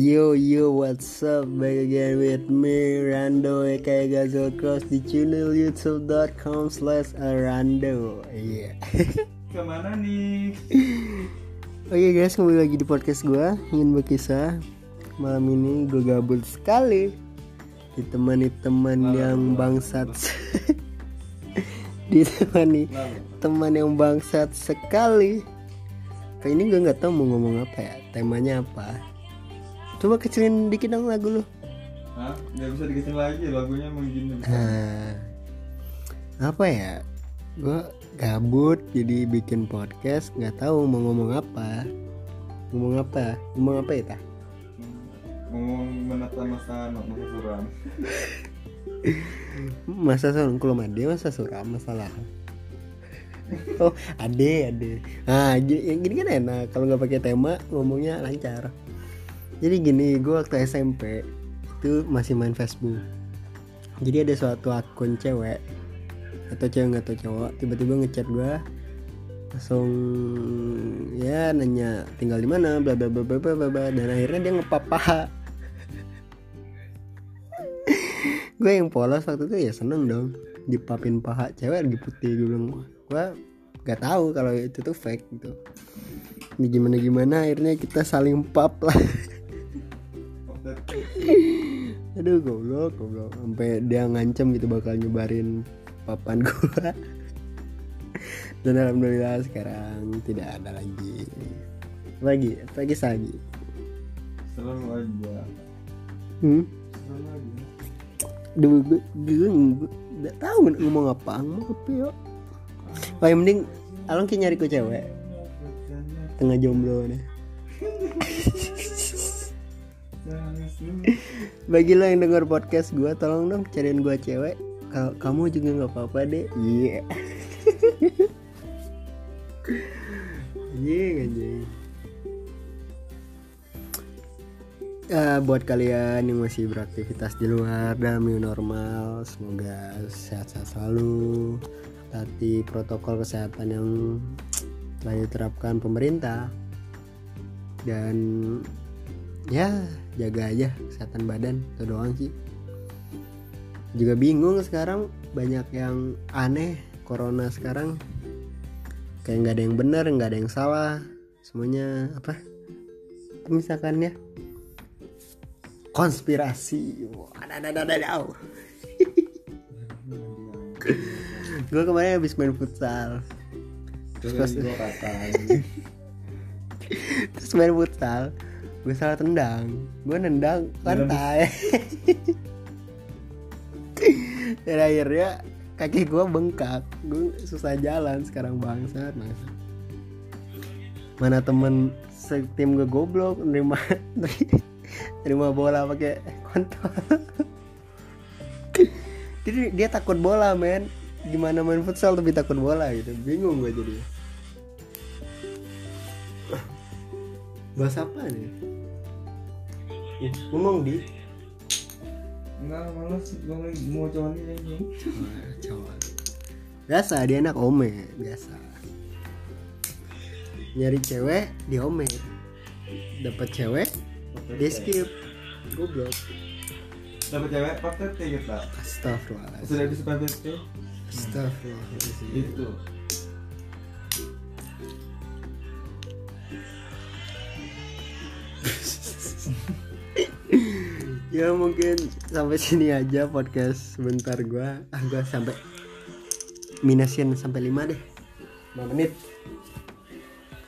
Yo yo what's up? Back again with me Rando aka Gazelle Cross di channel youtube.com slash Rando. Iya. Ke mana nih? Oke guys kembali lagi di podcast gue Ingin berkisah. Malam ini gue gabut sekali. Ditemani teman yang bangsat. Ditemani teman yang bangsat sekali. Kali ini gue nggak tahu mau ngomong apa ya Temanya apa Coba kecilin dikit dong lagu lu Hah? Gak bisa dikecil lagi lagunya emang gini. Nah, apa ya? Gue gabut jadi bikin podcast nggak tahu mau ngomong apa. Ngomong apa? Ngomong apa ya? Tah? Ngomong menata masa masa suram. Masa suram kalau made masa suram masalah. Oh, ade ade. Gini, yang gini kan enak kalau nggak pakai tema ngomongnya lancar. Jadi gini, gue waktu SMP itu masih main Facebook. Jadi ada suatu akun cewek atau cewek nggak tahu cowok tiba-tiba ngechat gue langsung ya nanya tinggal di mana? Bla bla bla bla bla bla dan akhirnya dia ngepap paha gue yang polos waktu itu ya seneng dong dipapin paha cewek lagi putih gue bilang gue gak tahu kalau itu tuh fake gitu. Ini gimana gimana akhirnya kita saling pap lah aduh goblok goblok. Sampai dia ngancem gitu bakal nyebarin papan gua. Dan alhamdulillah sekarang tidak ada lagi. Lagi lagi lagi Selalu aja. hmm? Selalu aja. Duh, gue, gue, gue gak tahu ngomong apa ngomong apa oh, yang penting along kayak nyari ku cewek. Tengah jomblo nih bagi lo yang denger podcast gue tolong dong cariin gue cewek. Kalau kamu juga nggak apa-apa deh iya. Anjing anjing. Ya, buat kalian yang masih beraktivitas di luar dalam new normal semoga sehat-sehat selalu. Taati protokol kesehatan yang telah diterapkan pemerintah. Dan ya jaga aja kesehatan badan itu doang sih. Juga bingung sekarang banyak yang aneh corona sekarang. Kayak nggak ada yang benar nggak ada yang salah semuanya apa? Misalkan ya. Konspirasi. Wah, ada ada ada ada gue kemarin habis main futsal. Terus Terus- terus main futsal gue salah tendang. Gue nendang pantai. Dan akhirnya kaki gue bengkak. Gue susah jalan sekarang bangsat bangsat. Mana temen setim gue goblok nerima nerima bola pakai kontol. Jadi dia takut bola men. Gimana main futsal tapi takut bola gitu. Bingung gue jadi bahas apa nih Ya, ngomong di. Enggak lagi mau nih anjing. cowok biasa dia anak ome biasa. Nyari cewek di ome. Dapat cewek di skip. Goblok. Dapat cewek pakai T kita. astagfirullahaladzim. Sudah bisa pakai T astagfirullahaladzim. Itu. Ya mungkin sampai sini aja podcast sebentar gua. Ah gua sampai minusin sampai 5 deh. 5 menit.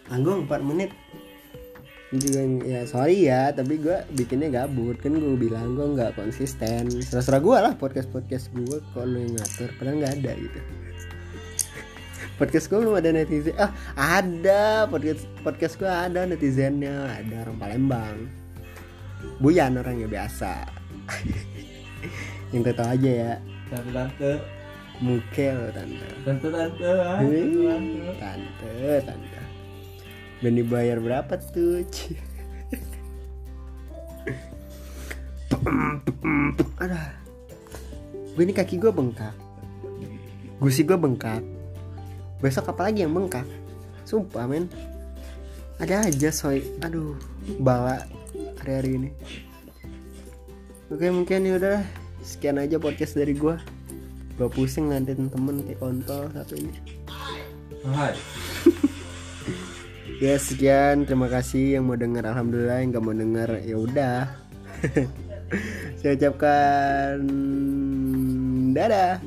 Tanggung 4 menit. Juga ya sorry ya tapi gua bikinnya gabut. Kan gua bilang gua nggak konsisten. Serah-serah gua lah podcast podcast gua kalau yang ngatur. Padahal nggak ada gitu. Podcast gua belum ada netizen. Ah ada. Podcast podcast gua ada netizennya. Ada orang Palembang Buyan orangnya biasa. Yang tahu aja ya. Tante tante. Mukel tante. Tante tante ah, tante tante. tante tante. Dan dibayar berapa tuh? Ci? ada. Gue ini kaki gue bengkak. Gusi gue bengkak. Besok apa lagi yang bengkak? Sumpah men. Ada aja soy. Aduh bala hari-hari ini. Oke mungkin ya udah. Sekian aja podcast dari gua. Gua pusing ngantin temen kayak kontol satu ini. Hai. ya sekian. Terima kasih yang mau dengar alhamdulillah yang nggak mau dengar ya udah. Saya ucapkan dadah